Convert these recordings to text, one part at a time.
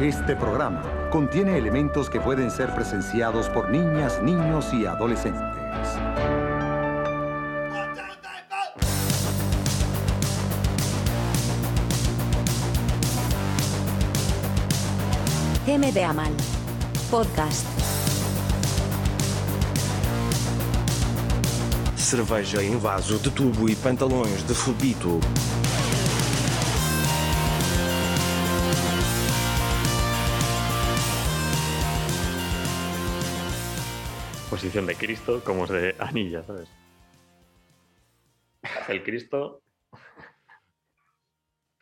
Este programa contiene elementos que pueden ser presenciados por niñas, niños y adolescentes. MD Mal. Podcast. Cerveja em vaso de tubo e pantalões de fubito. Posición de Cristo como os de Anilla, ¿sabes? El Cristo.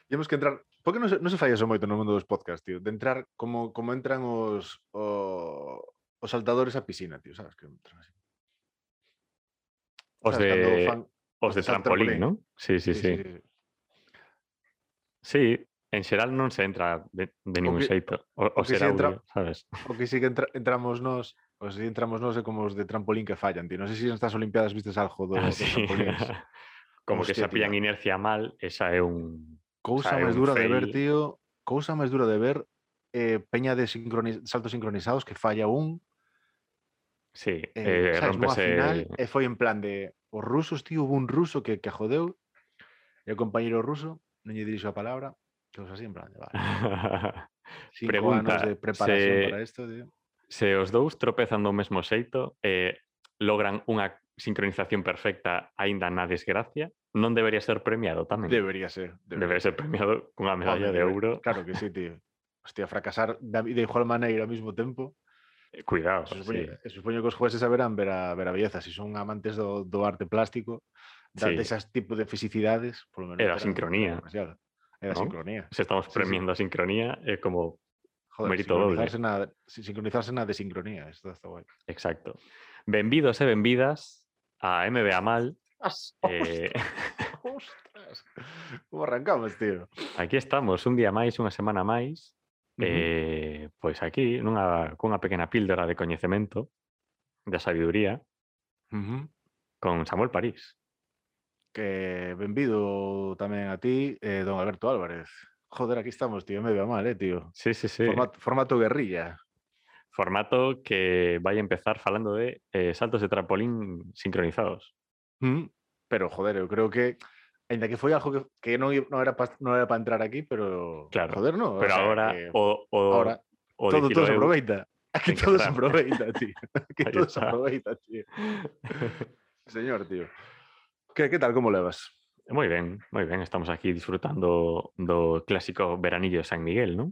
Temos que entrar... Por que non se, non se fai eso moito no mundo dos podcasts, tío? De entrar como, como entran os, o, os saltadores a piscina, tío, sabes? Que entran así. Os Sabes, de, fan- os de trampolín, trampolín. ¿no? Sí, sí, sí. Sí, en xeral non se entra de, de ningún que- xeito. O, o o que entra- sabes? O que sí que entra, entramos nós, o si entramos nós é como os de trampolín que fallan, tío. Non sei se nas Olimpiadas vistes algo do, Ah, sí. Como que se Hostia, pillan inercia mal, esa é un... Máis un dura de ver, fail. tío. Cousa máis dura de ver eh, peña de sincroni- saltos sincronizados que falla un Sí, eh, eh, sabes, final e foi en plan de os rusos, tío, hubo un ruso que, que jodeu e o compañeiro ruso non lle dirixo a palabra que os así en plan de, vale, cinco Pregunta, anos de preparación se- para isto, tío. se os dous tropezan do mesmo xeito e eh, logran unha sincronización perfecta aínda na desgracia, non debería ser premiado tamén? Debería ser. Debería, debería ser premiado cunha medalla Joder, de ouro. Claro que sí, tío. Hostia, fracasar David e Juan Maneiro ao mesmo tempo. Eh, cuidado. Eso supoño, sí. supoño que os jueces saberán ver a, ver a belleza. Se si son amantes do, do arte plástico, das sí. desas tipo de fisicidades, polo menos. Era, sincronía. Demasiado. era ¿no? sincronía. Se estamos premiando sí, sí. a sincronía, é eh, como Joder, Mérito doble. sincronizarse sincronizarse na desincronía. Esto está guay. exacto. Benvidos e benvidas a MBA Mal. Eh, Ostras. Como arrancamos, tío? aquí estamos, un día máis, unha semana máis. Ujú. Eh, pois aquí, nunha, cunha pequena píldora de coñecemento, de sabiduría, con Samuel París. Que benvido tamén a ti, eh, don Alberto Álvarez. Joder, aquí estamos, tío. Me veo mal, eh, tío. Sí, sí, sí. Formato, formato guerrilla. Formato que vai a empezar falando de eh, saltos de trampolín sincronizados. Mm, Pero, joder, eu creo que Ainda que foi algo que, non era para era entrar aquí, pero Claro, joder, no, Pero agora o, o, ahora o todo, todo se aproveita. Aquí todo se aproveita, tío. Aquí todo se aproveita, tío. Señor, tío. Que, que tal, como levas? Moi ben, moi ben. Estamos aquí disfrutando do clásico veranillo de San Miguel, non?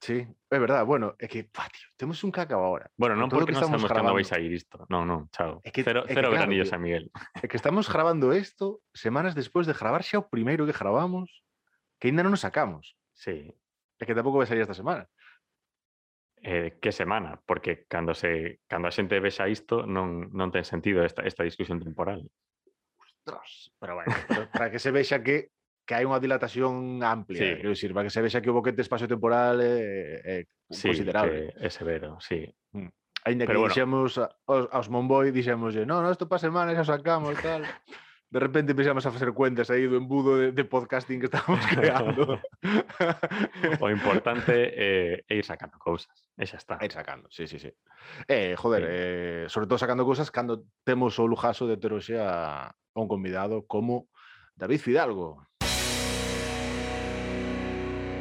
Sí, é verdad, bueno, é que, pá, tío, temos un cacao ahora. Bueno, non Todo o porque estamos sabemos gravando. vais a ir isto. Non, non, chao. Que- cero é que cero claro, veranillo tío. San Miguel. É que estamos grabando isto semanas despois de gravar xa o primeiro que gravamos, que ainda non nos sacamos. Sí. É que tampouco vai salir esta semana. Eh, que semana, porque cando se cando a xente vexa isto non, non ten sentido esta, esta discusión temporal. ostras. Pero bueno, pero para que se vexa que que hai unha dilatación amplia, sí. quero dicir, para que se vexa que o boquete espacio-temporal é, é sí, considerable. É severo, sí. Mm. Ainda que pero bueno. dixemos aos, aos Monboy, dixemos, no, no, isto pa semana xa sacamos, tal. De repente empezamos a facer cuentas aí do embudo de, de podcasting que estamos creando. O importante é ir sacando cousas. E xa está. Ir sacando, sí, sí, sí. Eh, joder, Sí. eh, sobre todo sacando cousas cando temos o lujazo de ter hoxe a, un convidado como David Fidalgo.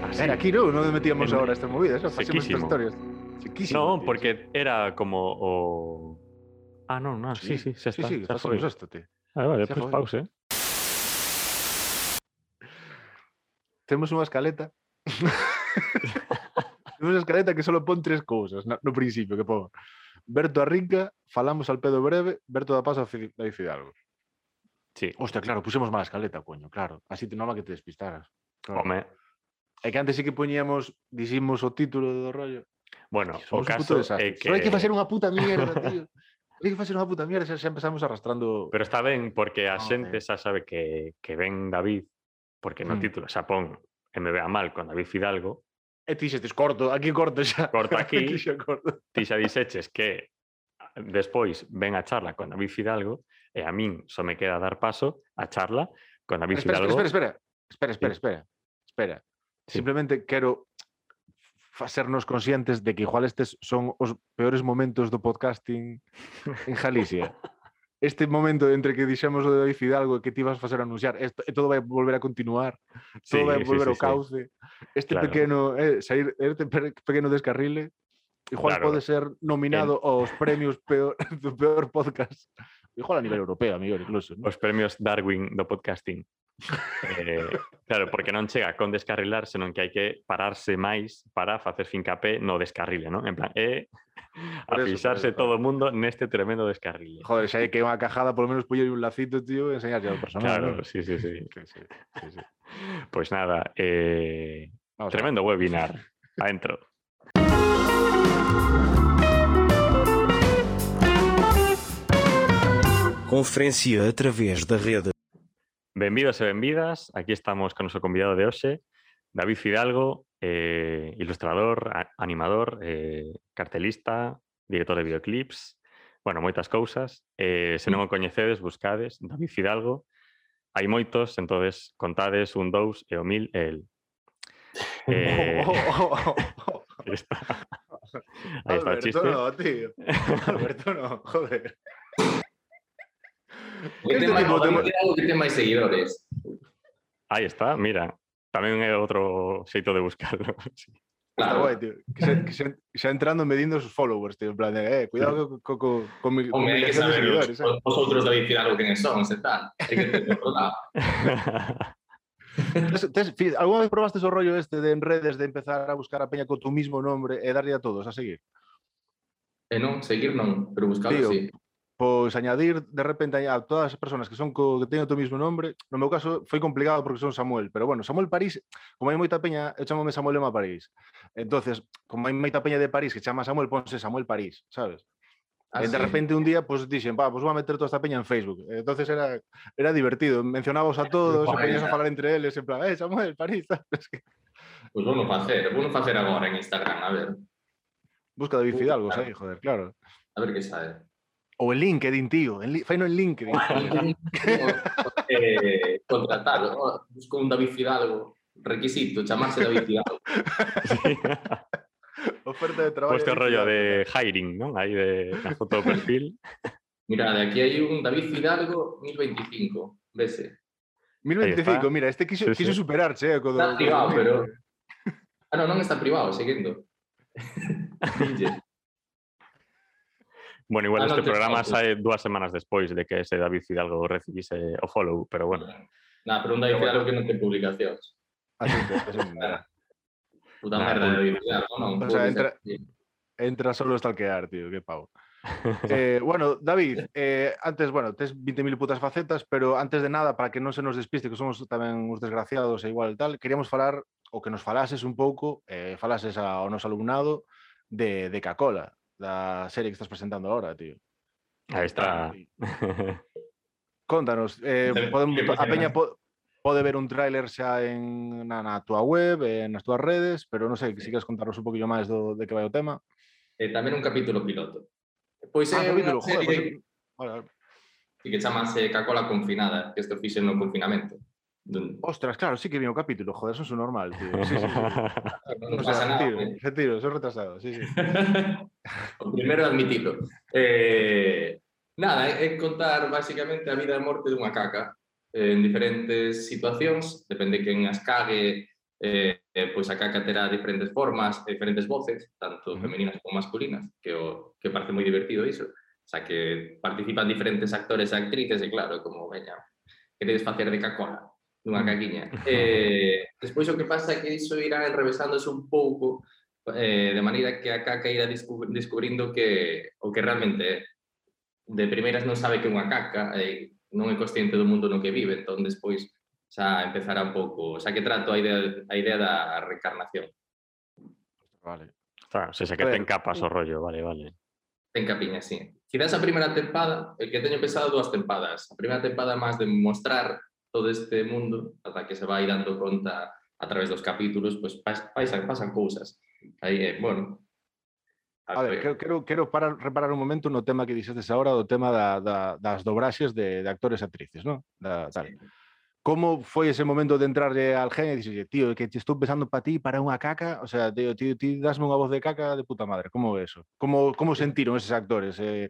Así. Era aquí, non? Non metíamos En- agora estas movidas, non? Facíamos estas historias. Sequísimo, No, tío. porque era como o... Ah, non, non, sí, sí, sí, está. sí, facemos isto, tío. Ah, vale, pois pues pausa, eh? Temos unha escaleta. Temos unha escaleta que só pon tres cousas no principio, que pon Berto Arrinca, falamos al pedo breve, Berto da Paz a Fidalgo. Sí. Hostia, claro, pusemos mala escaleta, coño, claro. Así te nova que te despistaras. Claro. Home. É que antes sí que poñíamos, diximos o título do rollo. Bueno, Tío, o caso é que... Só hai que facer unha puta mierda, tío. Hai que facer unha puta mierda, xa, xa empezamos arrastrando... Pero está ben, porque a ah, xente xa sabe que, que ven David, porque no mm. título xa pon que me vea mal con David Fidalgo, E ti xestes corto, aquí corto xa. Corto aquí, aquí xa corto. ti xa diseches que despois ven a charla con David Fidalgo e a min só me queda dar paso a charla con David espera, Fidalgo. Espera, espera, espera, espera, espera, espera. espera. Sí. Simplemente quero facernos conscientes de que igual estes son os peores momentos do podcasting en Galicia. Este momento entre que dixemos o de David Fidalgo e que ti vas facer anunciar, esto, todo vai volver a continuar, todo sí, vai volver sí, sí, ao sí. cauce. Este claro. pequeno, eh, sair, este pequeno descarrile, igual claro. pode ser nominado aos premios peor, do peor podcast. Igual a nivel europeo, amigo, incluso. ¿no? Os premios Darwin do podcasting. Eh, claro, porque non chega con descarrilar, senón que hai que pararse máis para facer fincapé no descarrile, non? En plan, é afixarse eso. todo o mundo neste tremendo descarrile. Joder, xa hai que unha cajada, por lo menos poñer un lacito, tío, e enseñarlle ao personal. Claro, ¿no? sí, sí, sí. Sí, sí, sí, sí. Pois nada, eh, Vamos tremendo webinar. Adentro. Conferencia através da rede. Benvidos e benvidas, aquí estamos con o noso convidado de hoxe, David Fidalgo, eh, ilustrador, a- animador, eh, cartelista, director de videoclips, bueno, moitas cousas. Eh, se non o coñecedes, buscades David Fidalgo. Hai moitos, entonces contades un, dous e o mil e el. Eh, Oh, oh, oh, oh. está. Chiste. no, tío. Alberto, no, joder. Que este tema, tipo, tema... que ten máis seguidores. Aí está, mira. Tamén é outro xeito de buscarlo. Sí. Claro. Guai, tío. Que xa, que xa, xa entrando medindo os followers, tío. En plan, de, eh, cuidado co, co, co, co mi, Hombre, con mi de seguidores. Eh". Os, os outros David dicir algo que son, se tal. É que te tes, tes, fiz, alguna vez probaste o rollo este de en redes de empezar a buscar a peña co tu mismo nombre eh, e darlle a todos a seguir? Eh, non, seguir non, pero buscalo, Tío, sí pois añadir de repente a todas as persoas que son co, que teñen o teu mesmo nombre, no meu caso foi complicado porque son Samuel, pero bueno, Samuel París, como hai moita peña, eu chamome Samuel Lema París. Entonces, como hai moita peña de París que chama Samuel, ponse Samuel París, sabes? Ah, de sí? repente un día pues dixen, va, pues vou a meter toda esta peña en Facebook. Entonces era era divertido, mencionabos a todos, se poñías a eh, falar entre eles en plan, eh, Samuel París, sabes? Pois pues vou facer, vou facer agora en Instagram, a ver. Busca David Fidalgo, uh, claro. aí, joder, claro. A ver que sabe. Ou en LinkedIn, tío, en, li- faino en LinkedIn. eh, contratado. Oh, busco un David Fidalgo. Requisito, chamarse David Fidalgo. Sí. Oferta de traballo. Puesto o David rollo de hiring, non? Aí de na foto do perfil. Mira, de aquí hai un David Fidalgo 1025. Vese. 1025, está. mira, este quiso, Sí, quiso sí. superarche, eh, do- Está privado, do- pero- Ah, non, non está privado, seguindo. Bueno, igual ah, este programa escoito. sae dúas semanas despois de que ese David Fidalgo recibise o follow, pero bueno. Na, pero un David Fidalgo que non ten publicacións. Así que, es un Puta nah, merda de David Fidalgo, non? O sea, entra, entra solo stalkear, tío, que pavo. eh, bueno, David, eh, antes, bueno, tes 20.000 putas facetas, pero antes de nada, para que non se nos despiste, que somos tamén uns desgraciados e igual tal, queríamos falar, o que nos falases un pouco, eh, falases ao noso alumnado, de, de Cacola. Da serie que estás presentando ahora, tío. Aí está. Contanos, eh, podemos, a Peña pode ver un tráiler xa en na, na túa web, eh, nas túas redes, pero non sei, se queres contarnos un poquillo máis do, de que vai o tema. E tamén un capítulo piloto. Pois Ah, é unha capítulo, joder, serie pues, vale, vale. que chamase Cacola confinada, que isto fixen no confinamento. Ostras, claro, sí que vi o capítulo, joder, eso es un normal, tío. Sí, sí, sí. No, no o sea, pasa nada, sentido, eh. sentido, soy retrasado, sí, sí. Primero admitido. Eh, nada, é contar basicamente a vida e a morte dunha caca eh, en diferentes situacións, depende quen as cague, eh, pois a caca terá diferentes formas, diferentes voces, tanto femeninas como masculinas, que o que parece moi divertido iso. O sea, que participan diferentes actores e actrices e claro, como, veña, queredes facer de cacola, nunha mm. caquiña. Eh, despois o que pasa é que iso irá enrevesándose un pouco eh, de maneira que a caca irá descubrindo que o que realmente é. De primeiras non sabe que é unha caca, eh, non é consciente do mundo no que vive, entón despois xa empezará un pouco, xa que trato a idea, a idea da reencarnación. Vale. Está, se xa que ten capas o rollo, vale, vale. Ten capiña, sí. Quizás a primeira tempada, el que teño pensado dúas tempadas. A primeira tempada máis de mostrar todo este mundo ata que se vai dando conta a través dos capítulos, pois pues, pasan, pasan cousas. Aí, eh, bueno, A ver, quero, quero, quero parar, reparar un momento no tema que dixestes agora, do tema da, da, das dobraxes de, de actores e actrices, non? Da, tal. Sí. Como foi ese momento de entrarlle al gen e dixeslle, tío, que te estou pensando para ti, para unha caca, o sea, tío, tío, ti, ti dasme unha voz de caca de puta madre, como é eso? Como, como sentiron eses actores? Eh,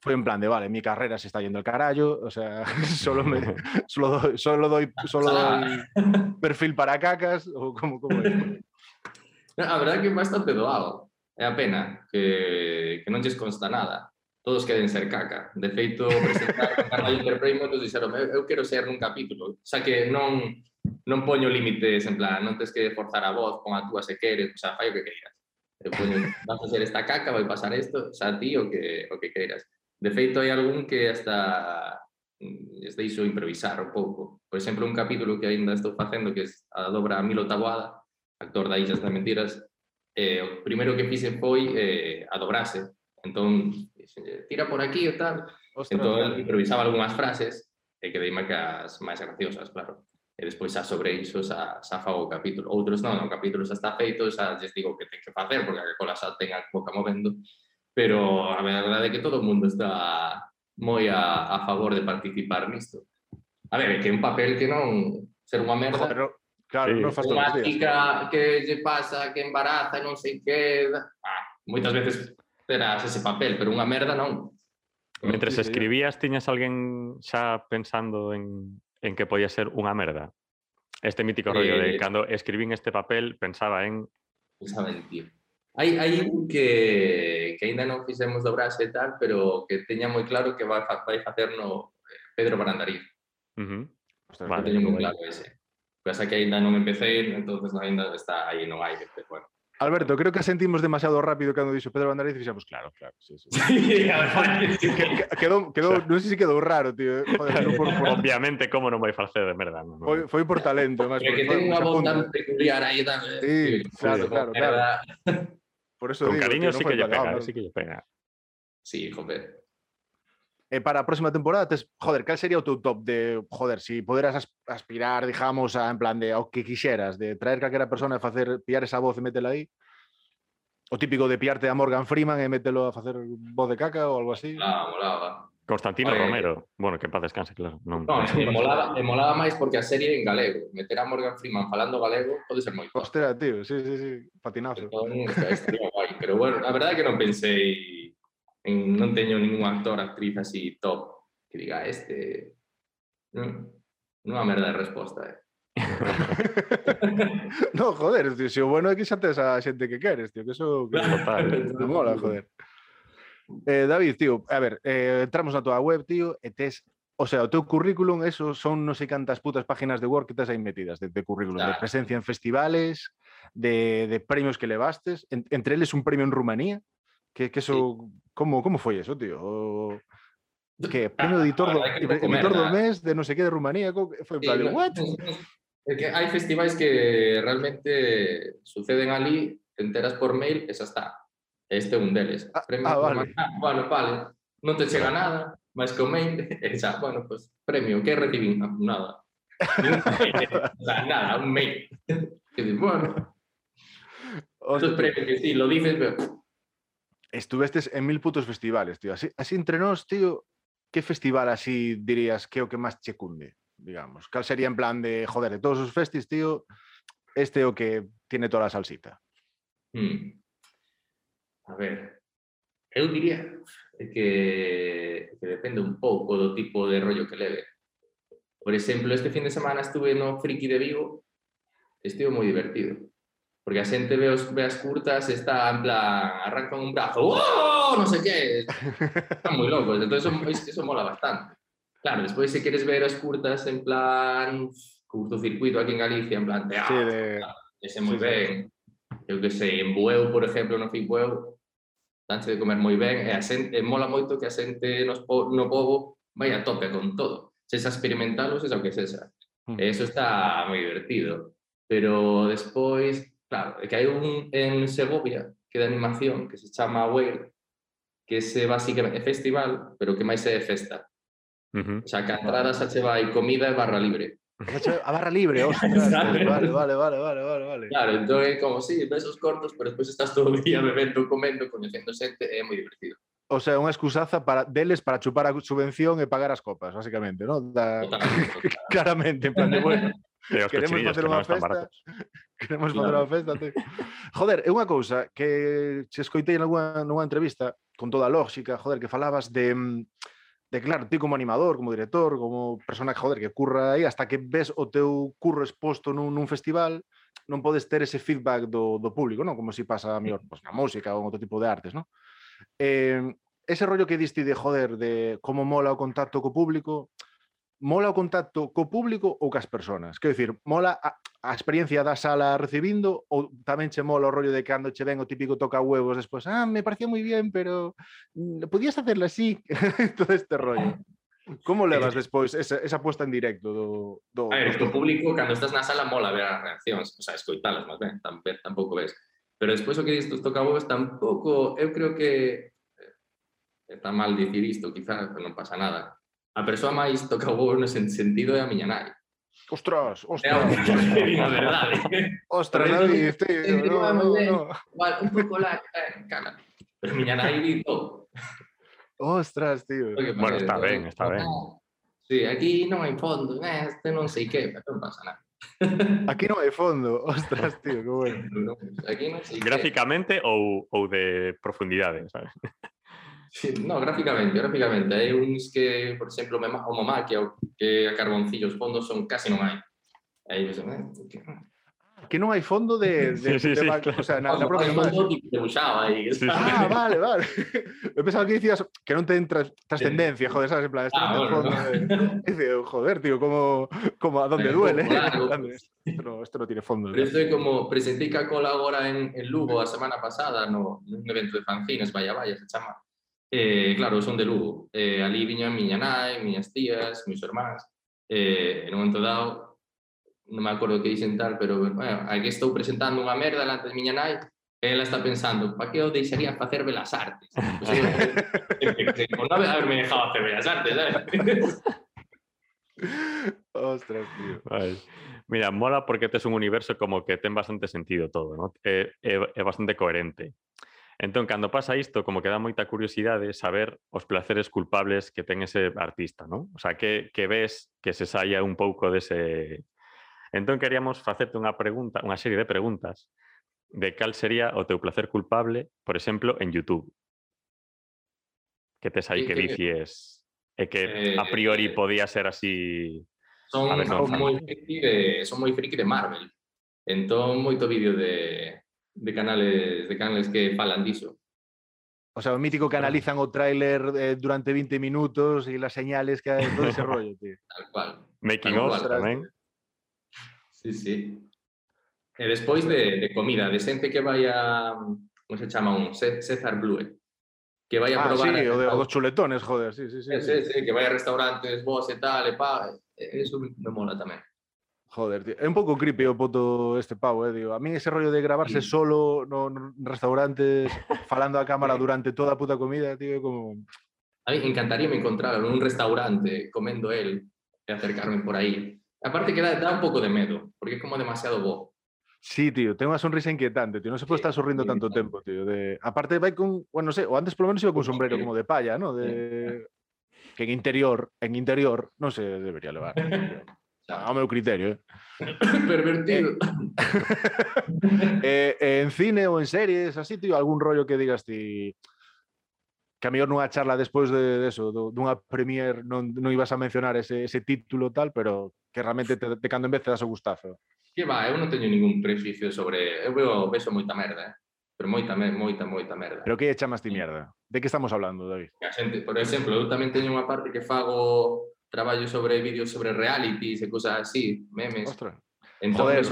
foi en plan de, vale, mi carrera se está yendo al carallo, o sea, solo, me, solo, doy, solo, doy, solo doy perfil para cacas, ou como, como é? A verdade que é bastante doado. É a pena que, que non lles consta nada. Todos queren ser caca. De feito, presentaron a e nos dixeron eu, eu quero ser nun capítulo. Xa que non, non poño límites en plan, non tens que forzar a voz, pon a túa se queres, o sea, fai o que queiras. Eu poño, vas a ser esta caca, vai pasar isto, xa ti o que, o que queiras. De feito, hai algún que hasta mm, les deixo improvisar un pouco. Por exemplo, un capítulo que aínda estou facendo que é a dobra Milo Taboada, actor da Illas das Mentiras, eh, o primeiro que fixe foi eh, a dobrase. Entón, eh, tira por aquí e tal. Ostras, entón, improvisaba algunhas frases e que deima as máis graciosas, claro. E despois xa sobre iso xa, xa fago o capítulo. Outros non, o capítulo xa está feito, xa lles digo que ten que facer, porque a cola xa ten a boca movendo pero a verdade é que todo o mundo está moi a, a favor de participar nisto. A ver, é que é un papel que non ser unha merda. Pero, claro, sí. non faz Unha chica que lle pasa, que embaraza, non sei que... Ah, moitas veces terás ese papel, pero unha merda non. Mentre sí, escribías, tiñas alguén xa pensando en, en que podía ser unha merda? Este mítico rollo eh, de cando escribín este papel pensaba en... Pensaba en ti. Hai, hai un que, que ainda non fixemos dobraxe e tal, pero que teña moi claro que vai, vai facer no eh, Pedro Barandariz. Uh -huh. Ostras, vale, teño moi claro ese. Pasa que ainda non empecé, entonces non, ainda está aí, non hai, pero bueno. Alberto, creo que sentimos demasiado rápido cando dixo Pedro Bandariz e fixemos, claro, claro, sí, sí. sí, a verdade, sí. Que, quedou, quedou, non sei se quedou raro, tío. Eh, joder, no por, por... Obviamente, como non vai facer de merda. Non, foi, foi por talento. Mas, que por, ten unha voz tan peculiar aí. Tan, eh, sí, claro, claro, claro. Por eso Con digo, cariño sí que pegado, pega, non? sí que lle pega. Sí, joder. E para a próxima temporada, joder, cal sería o teu top de, joder, si poderas as- aspirar, digamos, a, en plan de ao que quixeras, de traer calquera persona e facer, pillar esa voz e metela aí? O típico de pillarte a Morgan Freeman e mételo a facer voz de caca ou algo así? Molaba, molaba. Constantino Oye, Romero. Bueno, que en paz descanse, claro. Non, non, molaba, me molaba máis porque a serie en galego. Meter a Morgan Freeman falando galego pode ser moi fácil. Hostia, tío, sí, sí, sí, patinazo. Entón, estaría guai. Pero bueno, a verdade é que non pensei en, non teño ningún actor, actriz así top que diga este... Mm, non, unha merda de resposta, eh. no, joder, tío, si o bueno é que xa tes a xente que queres, tío, que eso que claro. total, mola, joder. Eh, David, tío, a ver, eh, entramos na tua web, tío, e tes O sea, o teu currículum, eso son non sei cantas putas páginas de Word que tes aí metidas de, de currículum, de presencia en festivales, de, de premios que levastes, en, entre eles un premio en Rumanía, que, que eso, como, como foi eso, tío? O, que premio de editor, Ah, editor do mes de non sei que de Rumanía, foi en Sí, plan de, no- what? Que hai festivais que realmente suceden ali, te enteras por mail e xa está. Este é un deles. Ah, Premio ah, vale. ah, bueno, vale. Non te chega nada, o mail, e xa, bueno, pues, premio, que recibín? Nada. O sea, nada, un mail. Que dices, bueno, estos premios que sí, lo dices, pero Estuvestes en mil putos festivales, tío. Así, así entre nós, tío, que festival así dirías que o que máis che cunde, digamos? Cal sería en plan de, joder, de todos os festis, tío, este o que tiene toda a salsita? Hmm. A ver, eu diría que, que depende un pouco do tipo de rollo que leve. Por exemplo, este fin de semana estuve no Friki de Vigo, estivo moi divertido. Porque a xente ve, os, ve as curtas está en plan, arrancan un brazo, ¡oh! Non sei que, están moi locos, entón eso, eso mola bastante. Claro, despois se queres ver as curtas en plan curtocircuito aquí en Galicia, en plan, de, Sí, de... ese moi Sí, sí. ben. Eu que sei, en Bueu, por exemplo, no Fibueu, danse de comer moi ben e, eh, a xente, e eh, mola moito que a xente nos po, no povo vai a tope con todo. Sesa experimentalos, sesa o que sesa. Mm. E eh, eso está moi divertido. Pero despois, claro, é que hai un en Segovia que de animación que se chama Whale, que se basicamente é festival, pero que máis é festa. Uh -huh. O sea, que a entrada xa che vai comida e barra libre. A barra libre, ostras, vale, vale, vale, vale, vale, vale. Claro, entón é como, sí, besos cortos, pero despois estás todo o día bebendo, comendo, coñecendo xente, é moi divertido. O sea, unha excusaza para deles para chupar a subvención e pagar as copas, básicamente, ¿no? Da... Claramente, en plan de, bueno, queremos facer unha festa, queremos facer unha festa. Joder, é unha cousa que se escoitei en algunha, nunha entrevista, con toda a lógica, joder, que falabas de mm, de claro, ti como animador, como director, como persona que, joder, que curra aí, hasta que ves o teu curro exposto nun, nun festival, non podes ter ese feedback do, do público, non? Como si pasa a mellor, pues, na música ou en outro tipo de artes, non? Eh, ese rollo que diste de, joder, de como mola o contacto co público, mola o contacto co público ou cas persoas. Quero dicir, mola a, a experiencia da sala recibindo ou tamén che mola o rollo de cando che ven o típico toca huevos despois, ah, me parecía moi bien, pero mm, podías hacerlo así, todo este rollo. Como levas despois esa, esa puesta en directo do, do... A ver, do público, cando estás na sala, mola ver as reaccións, o sea, escoitalas, máis ben, tampouco, tampouco ves. Pero despois o que dis dos tocahuevos tampouco, eu creo que eh, está mal dicir isto, quizás non pasa nada, A persoa máis toca huevos no sentido é a miña nai. Ostras, ostras. É a verdade. Ostras, David, tío, no, no, no. Igual, un pouco la cara. Pero miña nai di todo. Ostras, tío. Bueno, está ben, está ben. Sí, aquí non hai fondo, este non sei que, pero non pasa nada. Aquí non hai fondo, ostras, tío, que bueno. Aquí non sei Gráficamente que... ou, ou de profundidade, sabes? Sí, no, gráficamente, gráficamente. Hai uns que, por exemplo, mema- o mamá, que, o- que a carboncillo os fondos son casi non hai. Aí ves, eh, que- non hai fondo de, de, Sí, sí, de sí, ba- claro. o sea, na, na propia fondo debuxado aí. Sí, sí. Ah, vale, vale. Eu pensaba que dicías que non ten tras- trascendencia, joder, sabes, en plan, Ah, bueno, fondo. de- Dice, joder, tío, como, como a donde un duele. En de. Esto no, esto no tiene fondo. Pero isto é como presentei Coca-Cola agora en, en Lugo a semana pasada no, nun evento de fanzines, vaya vaya, se chama. Eh, claro, son de Lugo. Eh, ali viñan miña nai, miñas tías, mis irmáns. Eh, en un momento dado, non me acordo que dixen tal, pero bueno, aquí estou presentando unha merda delante de miña nai, ela está pensando, pa que o deixaría facer belas artes? Pues, eh, por non haberme dejado hacer belas artes, sabes? Ostras, tío. Mira, mola porque tes un universo como que ten bastante sentido todo, ¿no? É, é, é bastante coherente. Entón, cando pasa isto, como que dá moita curiosidade saber os placeres culpables que ten ese artista, non? O sea, que, que ves que se saia un pouco dese... Entón, queríamos facerte unha pregunta, unha serie de preguntas de cal sería o teu placer culpable, por exemplo, en YouTube. Que tes aí que eh, dicies e que eh, a priori eh, podía ser así... Son, ver, non, son moi friki de, son moi friki de Marvel. Entón, moito vídeo de, de canales, de canales que falan diso. O sea, o mítico que analizan o tráiler eh, durante 20 minutos e as señales que hai, todo ese rollo, tío. Tal cual. Making of tamén. Sí, sí. E despois de, de comida, de xente que vai a... Como se chama un? César Blue. Eh, que vai a ah, probar... Ah, sí, a... o, de, o dos chuletones, joder, sí, sí, sí. Sí, sí, sí, sí que vai a restaurantes, vos e tal, e pa... Eso me mola tamén. Joder, tío. É un pouco creepy o puto este pavo, eh, digo. A mí ese rollo de grabarse Sí. solo no, no restaurantes, falando a cámara durante toda puta comida, tío, como... A mí encantaríame encontrarlo en un restaurante comendo él e acercarme por aí. Aparte que da, da un pouco de medo, porque é como demasiado bo. Sí, tío, ten unha sonrisa inquietante, tío. Non se pode Sí, estar sorrindo sí, tanto sí. tempo, tío. De... Aparte vai con, bueno, non sei, o antes polo menos iba con Un sombrero como de palla, ¿no? De... Que en interior, en interior, non se debería levar. Ao meu criterio, eh? Pervertido. eh, eh, en cine ou en series, así, tío, algún rollo que digas ti que a mellor nunha charla despois de, de eso, do, dunha premier non, non ibas a mencionar ese, ese título tal, pero que realmente te, te cando en vez te das o gustazo. Que va, eu non teño ningún prejuicio sobre... Eu veo, vexo moita merda, eh? pero moita, moita, moita merda. Pero que chamas ti merda? De que estamos hablando, David? A xente, por exemplo, eu tamén teño unha parte que fago traballo sobre vídeos sobre realities e cosas así, memes. Ostras. Entón, joder.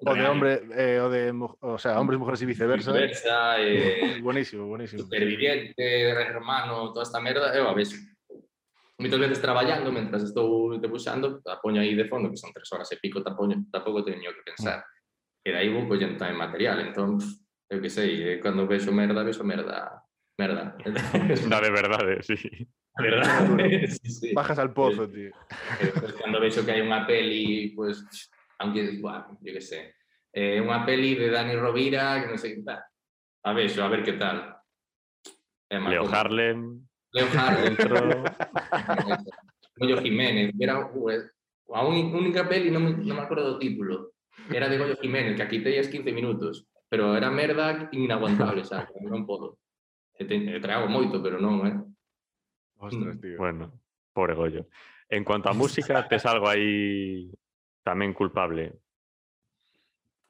O de hombre, eh, o de, o sea, hombres, mujeres y viceversa. viceversa, eh, Buenísimo, buenísimo. superviviente, hermano, toda esta merda, eu a vexo. Moitas veces traballando, mentras estou debuxando, a poño aí de fondo, que son tres horas e pico, tapoño, tampouco teño que pensar. E dai vou collendo tamén material, entón, eu que sei, eh, cando vexo merda, vexo merda, merda. Da de verdade, sí. A verdade, sí, sí. Bajas al pozo, tío. E despois, cando vexo que hai unha peli, pues, aunque, bueno, yo que sé, eh, unha peli de Dani Rovira, que non sei que tal, a vexo, a ver que tal. Má Leo. Harlem, Leo Harlem. Goyo Jiménez, era pues, a un- única peli, non me, non me acordo do título, era de Goyo Jiménez, que aquí teías 15 minutos, pero era merda inaguantable. E, te, e trago moito, pero non, eh? Ostras, mm. tío. Bueno, pobre Goyo. En cuanto a música, ¿te algo ahí también culpable?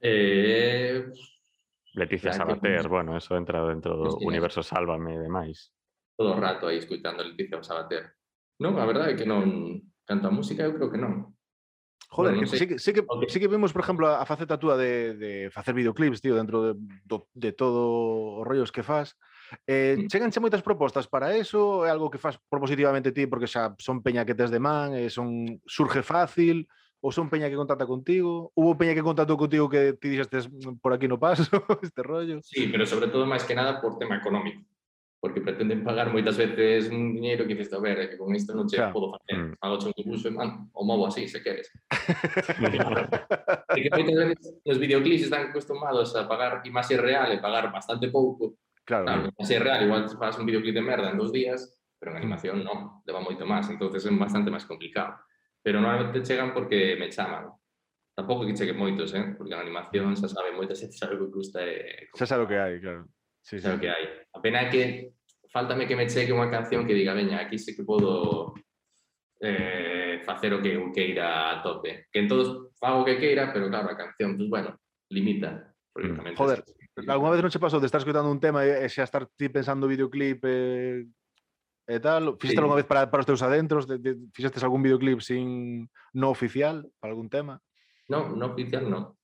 Eh... Leticia claro, Sabater, que... bueno, eso entra dentro do universo Sálvame e demais. Todo o rato aí escuitando Leticia Sabater. Non, a verdade é que non a música, eu creo que non. Joder, bueno, no que sí, que, sí, que, okay. sí que vimos, por exemplo, a faceta túa de, de facer videoclips, tío, dentro de, do, de todo os rollos que fas. Eh, mm. cheganche moitas propostas para eso, é algo que faz propositivamente ti porque xa son peña que tes de man, eh, son surge fácil, ou son peña que contacta contigo? Hubo peña que contactou contigo que ti dixestes mm, por aquí no paso, este rollo? Sí, pero sobre todo máis que nada por tema económico. Porque pretenden pagar moitas veces un diñeiro que dices, a ver, que con isto non che claro. podo facer. Mm. Fago un dibuixo e man, o movo así, se queres. Que moitas veces os videoclips están acostumados a pagar imaxe real e pagar bastante pouco Claro, Claro, imaxe real, igual faz un videoclip de merda en dos días, pero en Mm. animación non, leva moito máis, entonces é bastante máis complicado. Pero normalmente chegan porque me chaman. Tampouco que cheguen moitos, eh? porque a animación xa sabe moitas veces algo que custa e xa sabe o que hai, claro. Sí. Xa o que hai. A pena é que faltame que me chegue unha canción que diga, veña, aquí sí que podo eh, facer o que eu queira a tope. Que en todos fago o que queira, pero claro, a canción, pues bueno, limita. Porque Mm. Joder, es- Alguna vez non che pasou de estar escutando un tema e eh, xa estar ti pensando videoclip e, e tal? Fixeste sí. alguna vez para, para os teus adentros? De, de, fixestes algún videoclip sin no oficial para algún tema? Non, no oficial non.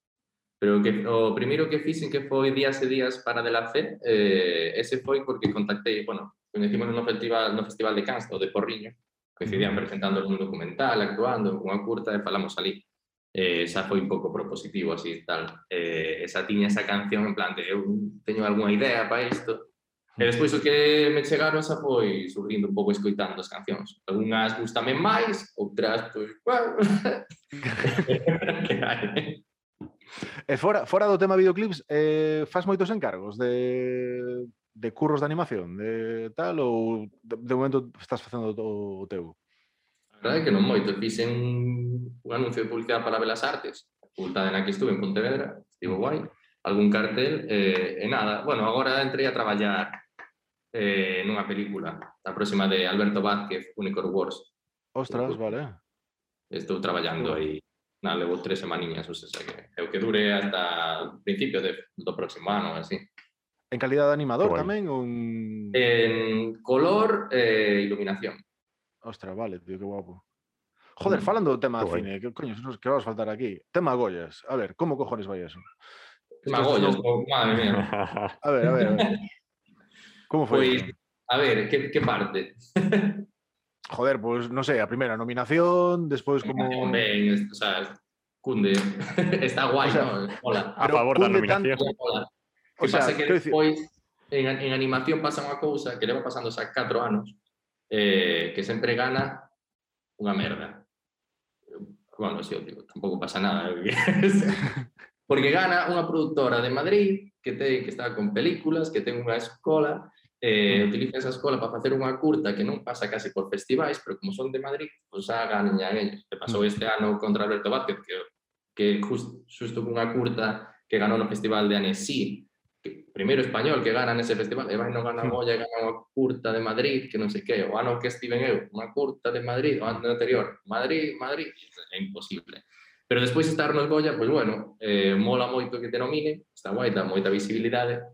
Pero que, o primeiro que fixen que foi días e días para de la C, eh, ese foi porque contactei, bueno, coñecimos no festival, no festival de Cans, o de Porriño, coincidían presentando un documental, actuando, unha curta e falamos ali eh, xa foi un pouco propositivo así tal. Eh, esa tiña esa canción en plan de eu teño algunha idea para isto e despois o que me chegaron xa foi surgindo un pouco escoitando as cancións. Algunhas gustame máis outras pois bueno, E fora, fora do tema videoclips, eh, faz moitos encargos de, de curros de animación, de tal, ou de, de momento estás facendo o teu? verdade que non moito, fixen un anuncio de publicidade para Belas Artes, a facultade na que estuve en Pontevedra, estivo guai, algún cartel eh, e nada. Bueno, agora entrei a traballar eh, nunha película, a próxima de Alberto Vázquez, Unicorn Wars. Ostras, vale. Estou traballando aí, na levo tres semaniñas, ou sea, que é o que dure hasta principio de, do próximo ah, ano, así. En calidad de animador tamén? Un... En color e eh, iluminación. Ostras, vale, tío, que guapo. Joder, Mm. falando do tema de cine, que coño, nos que vamos faltar aquí. Tema Goyas. A ver, como cojones vai eso? Magollas, esto oh, madre mía. A ver, a ver, a ver. Como foi? Pois, eso? a ver, que parte? Joder, pues no sé, a primeira nominación, despois como es- o sea, cunde. Está O sea, ¿no? Hola. a favor cunde tanto- nominación. Hola. O sea, pasa que despois en, en animación pasa unha cousa que leva pasando xa 4 anos eh, que sempre gana unha merda. Bueno, si sí, digo, tampouco pasa nada. Porque gana unha produtora de Madrid que, ten, que está con películas, que ten unha escola, eh, utiliza esa escola para facer unha curta que non pasa case por festivais, pero como son de Madrid, pois pues, xa gañan ellos. Que pasou este ano contra Alberto Vázquez, que, que just, xusto cunha curta que ganou no Festival de Annecy, primeiro español que gana nese festival, e vai non gana hmm. Goya, gana unha curta de Madrid, que non sei que, o ano que estiven eu, unha curta de Madrid, o ano anterior, Madrid, Madrid, é imposible. Pero despois estar nos Goya, pois bueno, eh, mola moito que te nomine, está guai, dá moita visibilidade,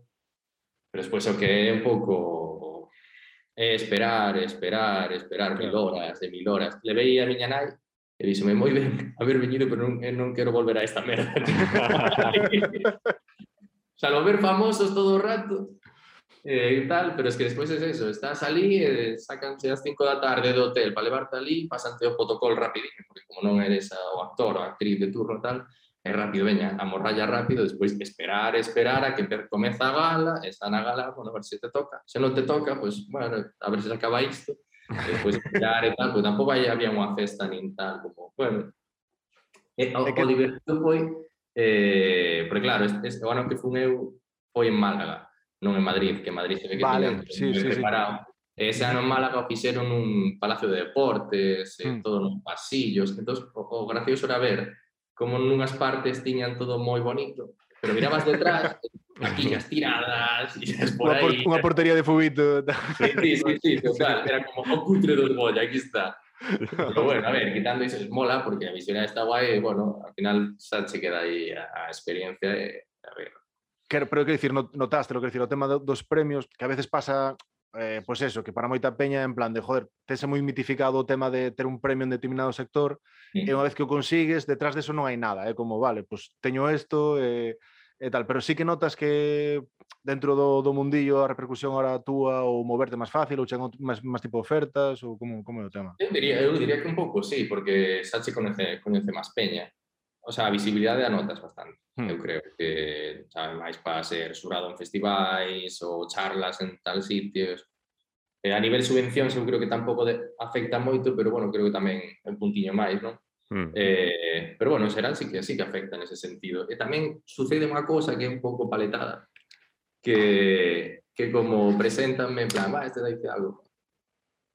pero despois o que é un pouco é esperar, esperar, esperar mil horas e mil horas. Le veía a miña nai e díxome moi ben haber venido, pero non, eh, non quero volver a esta merda. Salvo ver famosos todo el rato. Eh, e tal, pero es que despois es eso, estás ali, eh, sacanse as 5 da tarde do hotel para levarte ali, pasante o protocolo rapidinho, porque como non eres a, o actor ou actriz de turno tal, é rápido, veña, a morralla rápido, despois esperar, esperar a que comeza a gala, está na gala, bueno, a ver se te toca. Se non te toca, pois, pues, bueno, a ver se acaba isto. Despois esperar e tal, pois pues, tampouco había unha festa nin tal, como, bueno. E, o, o divertido foi Eh, porque claro, este, este ano que fun eu foi en Málaga, non en Madrid, que en Madrid se ve que vale, tiñan sí, sí, preparado. Sí. E ese ano en Málaga o fixeron un palacio de deportes, mm. todos todo nos pasillos, entón o, o gracioso era ver como nunhas partes tiñan todo moi bonito, pero mirabas detrás, maquillas tiradas, e por aí... Unha portería de fubito. Sí, sí, sí, sí total, era como o cutre do Moya, aquí está. Pero bueno, a ver, quitando iso, mola, porque a visibilidade está guai, e, bueno, al final se queda aí a, a experiencia, e, a ver, pero quero dicir, not- notaste, quero dicir, o tema do- dos premios, que a veces pasa, eh, pues eso, que para moita peña en plan de, joder, tense moi mitificado o tema de ter un premio en determinado sector, Sí. e unha vez que o consigues, detrás de eso non hai nada, é como, vale, pues, teño isto, e, e tal, pero sí que notas que dentro do, do mundillo a repercusión ahora túa ou moverte máis fácil ou chegan máis, máis tipo de ofertas ou como, como é o tema? Eu diría, eu diría que un pouco, sí, porque xa se coñece, coñece máis peña. O sea, a visibilidade a notas bastante. Hmm. Eu creo que sabe máis para ser surado en festivais ou charlas en tal sitios. E a nivel subvencións eu creo que tampouco de, afecta moito, pero bueno, creo que tamén é un puntiño máis, non? Mm. Eh, pero bueno, en sí que, sí que afecta nese sentido. Eh, e tamén sucede unha cosa que é un pouco paletada, que, que como presentanme, en plan, va, este da algo.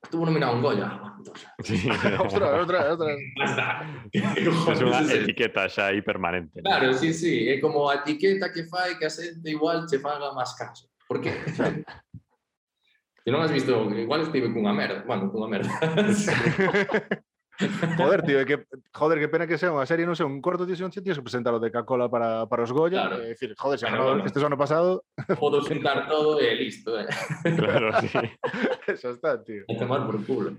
Estuvo nominado un Goya. Sí. ostras, ostras, ostras. Basta. es unha etiqueta xa aí permanente. ¿no? Claro, sí, sí. É como a etiqueta que fai que a xente igual che faga máis caso. Por que? Se non has visto, igual estive cunha merda. Bueno, cunha merda. Joder, tío, que, joder, que pena que sea unha serie, non sei, un corto tío, non tienes que presentar o de Coca-Cola para, para os Goya, Claro. e decir, joder, se Bueno, bueno. este ano pasado, Podo xuntar todo e listo, eh. Claro, sí. xa está, tío. A tomar por culo.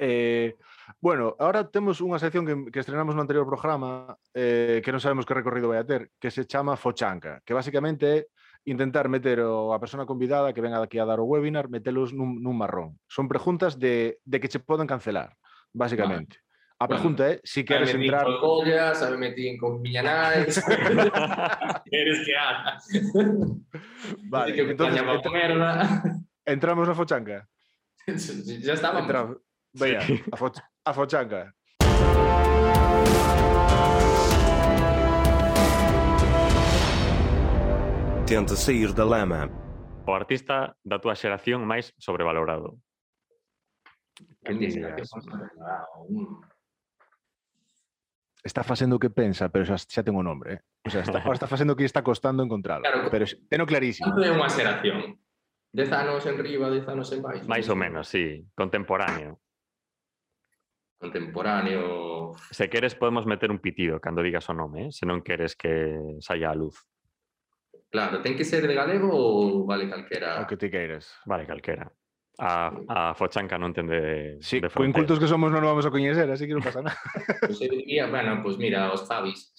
Eh, bueno, ahora temos unha sección que, que estrenamos no anterior programa eh, que non sabemos que recorrido vai a ter, que se chama Fochanca, que basicamente é intentar meter o, a persona convidada que venga aquí a dar o webinar, metelos nun, nun marrón. Son preguntas de, de que che poden cancelar, basicamente. Vale. A pregunta bueno, é se si queres entrar... A Gollas, a me metín con nai, queres que haga? Vale, que entonces... Entra... Merda. Entramos na fochanca? ya estábamos. Entramos. Veña, sí. a, fo a fochanca. Tenta sair da lama. O artista da túa xeración máis sobrevalorado. Está facendo o que pensa, pero xa, xa ten o nombre. Eh? O sea, está, está facendo o que está costando encontralo. Claro, pero teno clarísimo. Tanto é unha xeración. Dez anos en riba, dez anos en baixo. Mais ou menos, sí. Contemporáneo. Contemporáneo... Se queres podemos meter un pitido cando digas o nome, eh? se non queres que saia a luz. Claro, ten que ser de galego ou vale calquera? O que ti queiras. Vale calquera. A, a Fochanca non entende Sí, de co fronteras. incultos que somos non nos vamos a coñecer, así que non pasa nada. Pues diría, bueno, pues mira, os Fabis.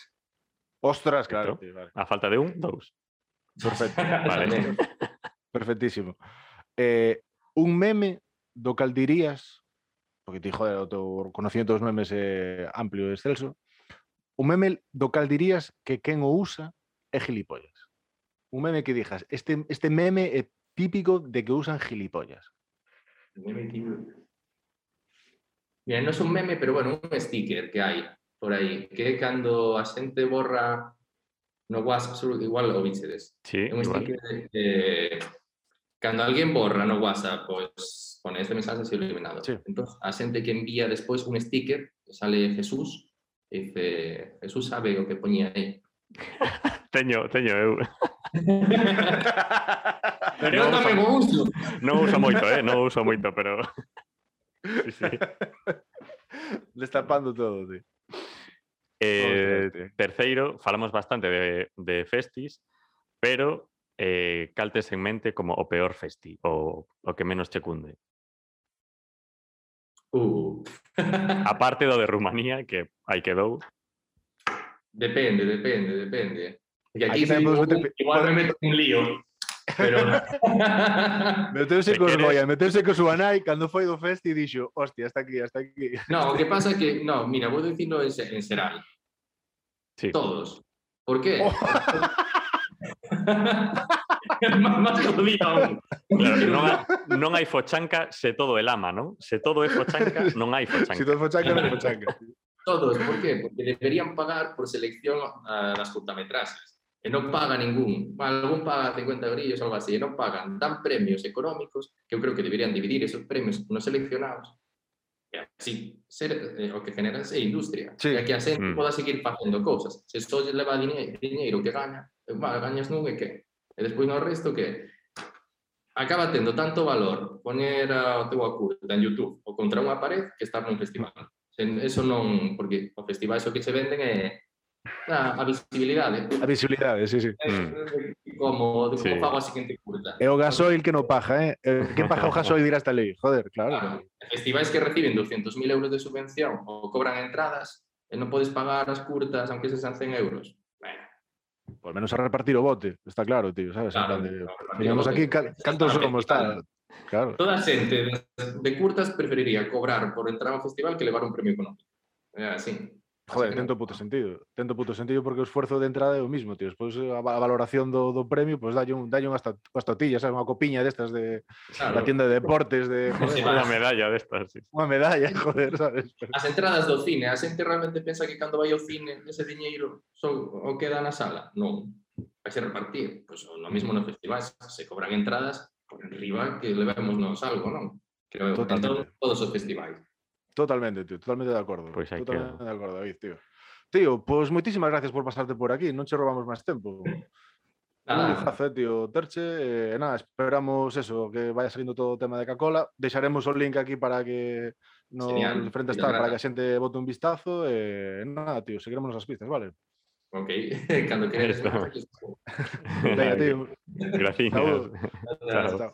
Ostras, claro. Vale. A falta de un, dous. Perfecto, Vale. Perfectísimo. Eh, un meme do cal dirías, porque ti, joder, o teu conocimiento dos memes é amplio e excelso, un meme do cal dirías que quen o usa é gilipollas. Un meme que dijas, este, este meme é típico de que usan gilipollas. Meme, non é un meme, pero bueno, un sticker que hai por aí, que é cando a xente borra no WhatsApp, igual o bichedes. Sí, un igual. sticker de, cando alguén borra no WhatsApp, pois pone este mensaje se eliminado. Sí. Entón, a xente que envía despois un sticker, sale Jesús, dice, Jesús sabe o que poñía aí. Teño, teño eu. pero eu tamén o uso. non uso moito, eh? non uso moito, pero... sí, sí. Destapando todo, eh, tío. Eh, terceiro, falamos bastante de, de festis, pero eh, caltes en mente como o peor festi, o, o que menos che cunde? Uh. Aparte do de Rumanía, que aí quedou. Depende, depende, depende. E Aquí aquí sí, podemos igual, meter- igual me meto un lío. Pero... Se cos queres- Goya, meteuse co súa nai cando foi do festi e dixo, hostia, hasta aquí, hasta aquí. no, o que pasa é que, no, mira, vou dicirlo en, se- en seral. Sí. Todos. ¿Por qué? Oh. Má- Más jodido aún. Claro, non, hai, non hai fochanca se todo é lama, non? Se todo é fochanca, non hai fochanca. Si todo fochanca, non fochanca. Todos, ¿por qué? Porque deberían pagar por selección a las cortometrajes. Non paga ningún, algún paga 50 eurillos, algo así, non pagan, dan premios económicos, que eu creo que deberían dividir esos premios nos seleccionados, e así ser eh, o que genera é industria, Sí. e que a xente Mm. poda seguir facendo cousas. Se só lle leva diñeiro, diñeiro que gaña, eh, gañas nun e que? E despois no resto que acaba tendo tanto valor poñer a, teu acurta en YouTube ou contra unha pared que estar nun festival. Sen, eso non, porque o festival iso que se venden é Ah, a visibilidade. A visibilidade, sí, sí. Eh, mm. eh, como, como sí. fago a seguinte curta. É o gasoil que non paja, eh. eh? Que paja o gasoil dirá esta lei? Joder, claro. claro. Festivais que reciben 200.000 euros de subvención ou cobran entradas e non podes pagar as curtas aunque se sean 100 euros. Bueno. Por menos a repartir o bote, está claro, tío, sabes? Claro, en plan de, claro, aquí, cal, cantos somos, tal. Claro. Toda a xente de, de curtas preferiría cobrar por entrar ao festival que levar un premio económico. É así. Joder, tento puto sentido. Tento puto sentido porque o esforzo de entrada é o mismo, tío. Despois eh, a valoración do, do premio, pois pues, dalle un, dalle unhas totillas, sabes, unha copiña destas de claro. da tienda de deportes, de joder, sí, unha medalla destas, sí. Unha medalla, joder, sabes. Pero... As entradas do cine, a xente realmente pensa que cando vai ao cine ese diñeiro só o queda na sala? Non. Vai ser repartir. Pois pues, o mismo no festival, se cobran entradas por enriba que levemos nos algo, non? Creo que en todos os festivais. Totalmente, tío, totalmente de acordo. Pois pues totalmente queda. de acordo, David, tío. Tío, pois pues, moitísimas gracias por pasarte por aquí, non che robamos máis tempo. Nada. Un lujazo, eh, tío, Terche. Eh, nada, esperamos eso, que vaya salindo todo o tema de Cacola. Deixaremos o link aquí para que no Genial. frente está, para que a xente bote un vistazo. Eh, nada, tío, seguiremos as pistas, vale? Ok, cando queres. ¿eh? Venga, tío. Gracias. Chao. Chao. Chao.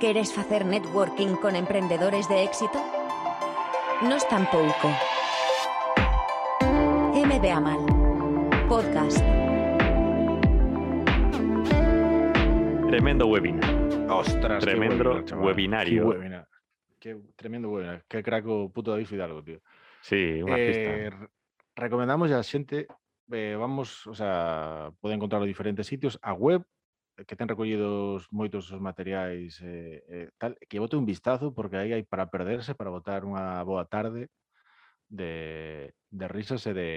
¿Queres facer networking con emprendedores de éxito? Nos tampouco. MBA Mal. Podcast. Tremendo webinar. Ostras, qué Tremendo webinar, webinario. Qué webinar. Qué tremendo webinar. Qué craco puto David Fidalgo, tío. Sí, unha Eh, pista. recomendamos a xente eh, vamos, o sea, pode encontrarlo en diferentes sitios, a web que ten recollidos moitos os materiais eh, eh, tal, que bote un vistazo porque aí hai para perderse, para botar unha boa tarde de, de risas e de,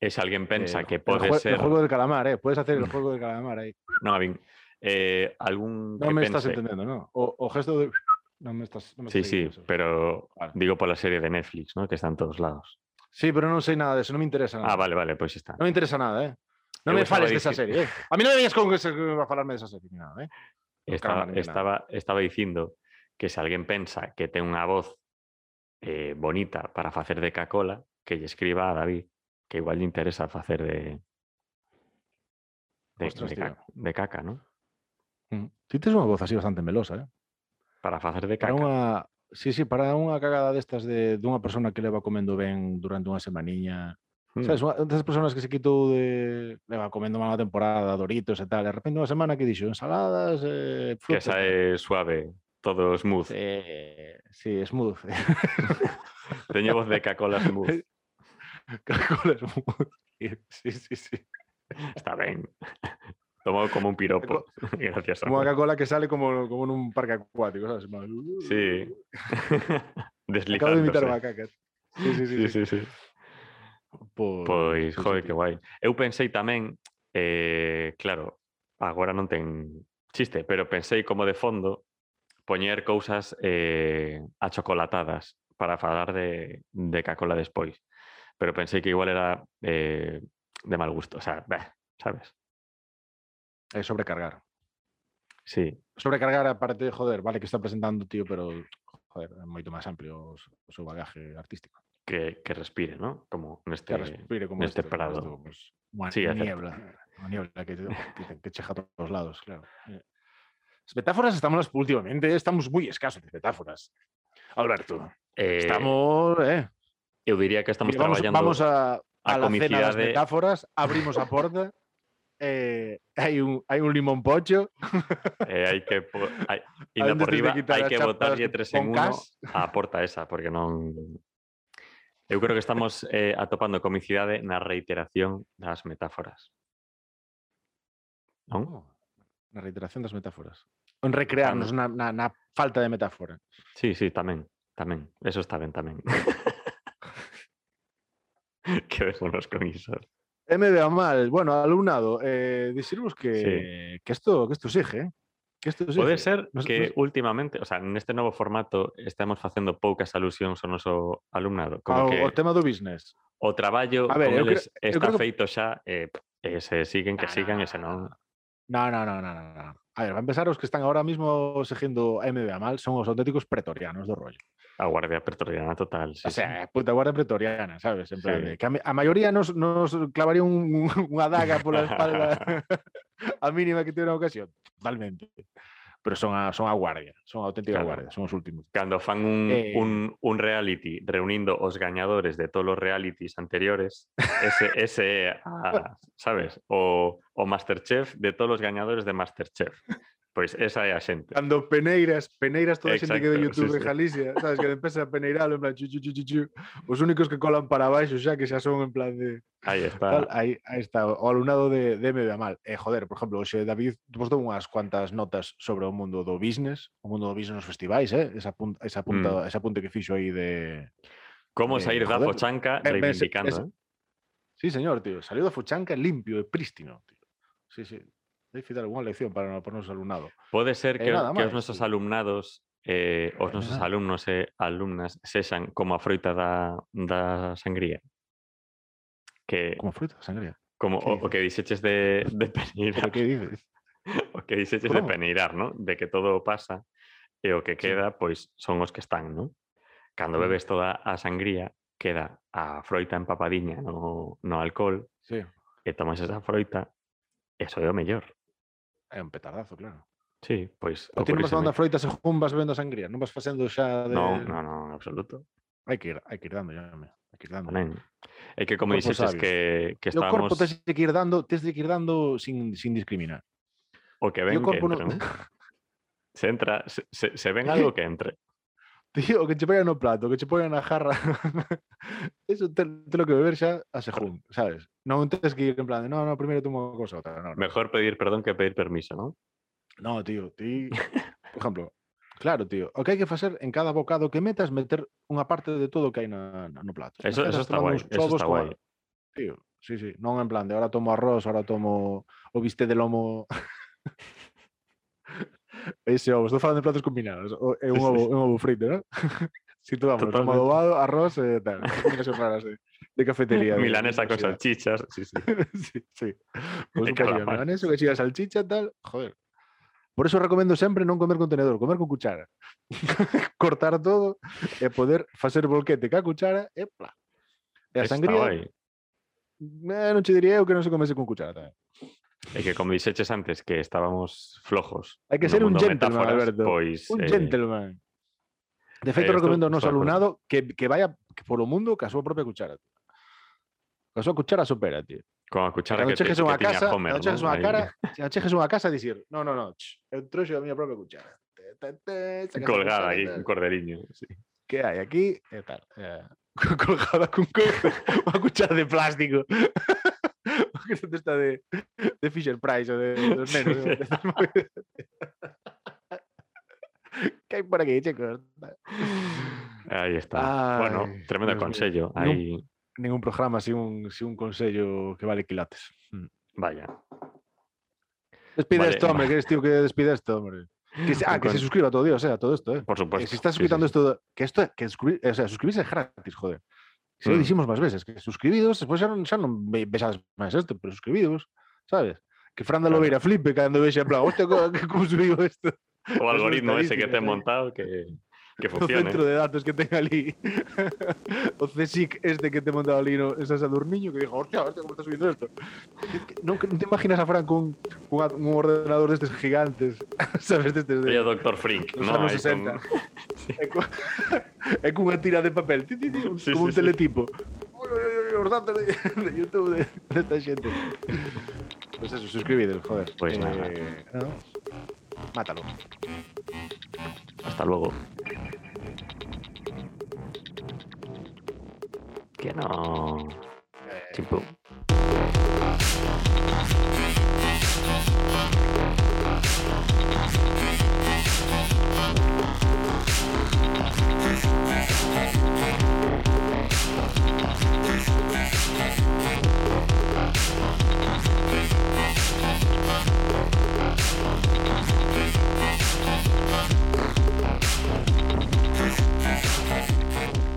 E se alguén pensa el que el pode jue- ser... el juego del calamar, eh, puedes hacer el juego del calamar aí. Non, a min, eh, algún Non me estás pense... entendendo, ¿no? O, o gesto de non me estás, non me Sí, estás sí, eso. pero Vale. digo por la serie de Netflix, ¿no? Que está en todos lados. Sí, pero non sei nada de eso, non me interesa nada. Ah, vale, vale, pois está. Non me interesa nada, eh. Eu me fales desa dicir- serie, eh. A mí non me vengas con va a falarme desa serie, ni nada, eh. Estaba, estaba, estaba dicindo que se alguén pensa que ten unha voz eh, bonita para facer de cacola, que lle escriba a David, que igual lle interesa facer de de, Ostras, de, caca, de caca, ¿no? Mm. Ti tes unha voz así bastante melosa, eh? Para facer de Para caca. unha Sí, sí, para unha cagada destas de dunha persona que leva comendo ben durante unha semaniña. Mm. Sabes, unha desas persoas que se quitou de leva comendo má unha temporada, Doritos e tal, de repente unha semana que dixo ensaladas, eh, Que frutas. esa é suave, todo smooth. Eh, sí, smooth. Teño voz de cacola smooth. Coca-Cola smooth. Sí, sí, sí. Está ben. Tomo como un piropo. Gracias. Como Samuel. unha Coca-Cola que sale como, como nun parque acuático, sabes? En plan, Sí. Acabo de imitar Deslizándose. Sí, sí, sí. Sí, sí. sí, sí. Pois, pois joder, que guai. Eu pensei tamén, eh, claro, agora non ten chiste, pero pensei como de fondo poñer cousas eh, achocolatadas para falar de, de Cacola despois. Pero pensei que igual era eh, de mal gusto, o sea, bah, sabes? É sobrecargar. Sí. Sobrecargar a parte, joder, vale que está presentando, tío, pero joder, é moito máis amplio o, o seu bagaje artístico. Que, que respire, ¿no? Como neste... Que respire como neste este, como prado. esto, pues, unha Sí, niebla, unha niebla que, que, que cheja a todos lados, claro. Eh, As metáforas estamos últimamente, estamos moi escasos de metáforas. Alberto, Eh, estamos, eh, Eu diría que estamos vamos, traballando... vamos a, a, a la cena das comicidade- metáforas, abrimos a porta, eh, hai un hai un limón pocho, Eh, hai que indo Antes por de riba, quitar hai as que con tres en uno cas. á porta esa, porque non... Eu creo que estamos eh, atopando comicidade na reiteración das metáforas. Non? Oh, na reiteración das metáforas. En recrearnos na, na, na falta de metáfora. Sí, sí, tamén, tamén. Eso está ben tamén. Quedémonos con iso. MBA mal. Bueno, alumnado, eh, dicirvos que, que isto que isto sigue, eh? Que Isto Pode ser nos, que nos... últimamente, o sea, neste novo formato estamos facendo poucas alusións ao noso alumnado. Como ao, que o tema do business. O traballo a ver, con eles está feito que... feito xa e eh, eh, se siguen que sigan e se non... No, no, no, no, no. A ver, va a empezar os que están ahora mismo seguindo a MBA mal son os auténticos pretorianos do rollo. a Guardia Pretoriana total. sí, o sea, puta guardia pretoriana, sabes? En plan Sí. de que a, a maioría nos, nos clavaría un, unha daga pola espalda a mínima que tiver unha ocasión. Totalmente. Pero son a, son a guardia, son a auténtica Claro. guardia, son os últimos. sí. Cando fan un, Eh. un, un reality reunindo os gañadores de todos os realities anteriores, ese, ese é a, sabes? O, o Masterchef de todos os gañadores de Masterchef. Pois esa é a xente. Cando peneiras, peneiras toda a xente que de Exacto, YouTube sí, sí. Galicia, sabes, que empeza a peneiralo en plan chu, chu, chu, chu, chu. Os únicos que colan para baixo xa que xa son en plan de Aí tal, está. aí, aí está o alumnado de, de MBA mal. E joder, por exemplo, hoxe David vos dou unhas cuantas notas sobre o mundo do business, o mundo do business nos festivais, eh? Esa punta, esa punta, esa punte que fixo aí de Como eh, sair da eh, ves- reivindicando. es- eh? Sí, señor, tío. Salió da fuchanca limpio e prístino, tío. Sí, sí. Dei dar unha lección para, para o noso alumnado. Pode ser E que, nada que os tío. alumnados eh, os Eh, nada. alumnos e alumnas sexan como a froita da, da sangría. Que Como fruta, sangría. como o, o que dixeches de, de peneirar, que dices? o que dixeches de peneirar, ¿no? De que todo pasa e o que Sí. queda, pois son os que están, ¿no? Cando Mm. bebes toda a sangría, queda a froita empapadiña no, no alcohol Sí. e tomas esa froita, eso é o mellor. É un petardazo, claro. Sí, pois O ti non vas dando a froita según vas bebendo sangría, non vas facendo xa de... No, no, no, en absoluto. Hai que ir, hai que ir dando, ya, me. Hai que ir dando. Tamén. É que como sabio. que, que E o corpo estábamos tes de que ir dando, tes de que ir dando sin, sin discriminar. o que ven o que entre, non... ¿no? Se entra, se, se, se ven algo que entre. Tío, o que che poñan no plato, que che poñan na jarra. Eso te, te lo que beber xa a según, sabes? Non tes que ir en plan de, no, no, primeiro tomo cosa outra. No, no. Mejor pedir perdón que pedir permiso, ¿no? no, tío, ti... Por exemplo, claro, tío, o que hai que facer en cada bocado que metas, meter unha parte de todo que hai na, na- no plato. Eso, eso está guai, eso está guai. Tío, sí, sí. Non en plan de ahora tomo arroz, ahora tomo o biste de lomo. Ese ovo, estou falando de platos combinados. É un Sí, sí, ovo, un ovo frito, ¿no? Si tú vamos, tomo Totalmente. adobado, arroz e tal. Combinacións raras de, de cafetería. Milanesa con salchichas, sí, sí. sí, sí. Pues un calamar. milanesa, un cachillo de salchicha, tal. Joder. Por eso recomendo sempre non comer con tenedor, comer con cuchara. Cortar todo e poder facer bolquete ca cuchara e pla. E a sangría, eh, non che diría eu que non se comese con cuchara tamén. É que como dixeches antes que estábamos flojos. Hai que ser un gentleman, Alberto. Pois, Un eh, gentleman. De feito, eh, recomendo ao noso alumnado que, que vaya polo mundo ca súa propia cuchara. tío. Ca súa cuchara sopera, tío. Con a cuchara que, que unha casa, Homer, cando chejes ¿no? unha Aí, cara, se chejes unha casa dicir, no, no, no, ch, eu trouxe a miña propia cuchara. Te, te, te, sacas a colgada tal. un corderiño. Sí. que hai aquí e tal. Eh, colgada cun co- unha cuchara de plástico. que non está de, de Fisher Price ou de, dos nenos. Sí. que hai por aquí, chicos? Aí está. bueno, tremendo. Non- Aí, Ningún programa sin un, sin un consello que vale quilates. Mm. vaya. Despide Vale, esto, hombre, que eres tío que despide esto, hombre. Que se- ah, que se suscriba a todo Dios, eh, a todo esto, eh. Por supuesto. Eh, si estás sí, escuchando sí. esto, que esto, que suscribir, o sea, suscribirse es gratis, joder. Si lo Mm. dijimos más veces, que suscribidos, después ya no, ya no ve- besas más esto, pero suscribidos, ¿sabes? Que Fran de Claro. Lobeira flipe cando vexe en plan, hostia, co- que- ¿cómo subió esto? O algoritmo ese que te he montado que, que O funcione. centro de datos que tenga ali. o CSIC este que te he montado ali no, en San Sadurniño, que dijo, hostia, hostia, ¿cómo está subiendo esto? No, no te imaginas a Fran con, con un ordenador de estos gigantes, ¿sabes? De estos de- Rollo Doctor Freak, Los ¿no? Ahí 60. con- É co- é cunha tira de papel, ti, ti, ti, un- Sí, como un sí, sí. teletipo. Ui, ui, ui, Os datos de, de YouTube de, de esta xente. Pues eso, suscribides, joder. Pues nada. Eh, no. Mátalo. Hasta luego. Que no. Eh. Chimpú. Thank you.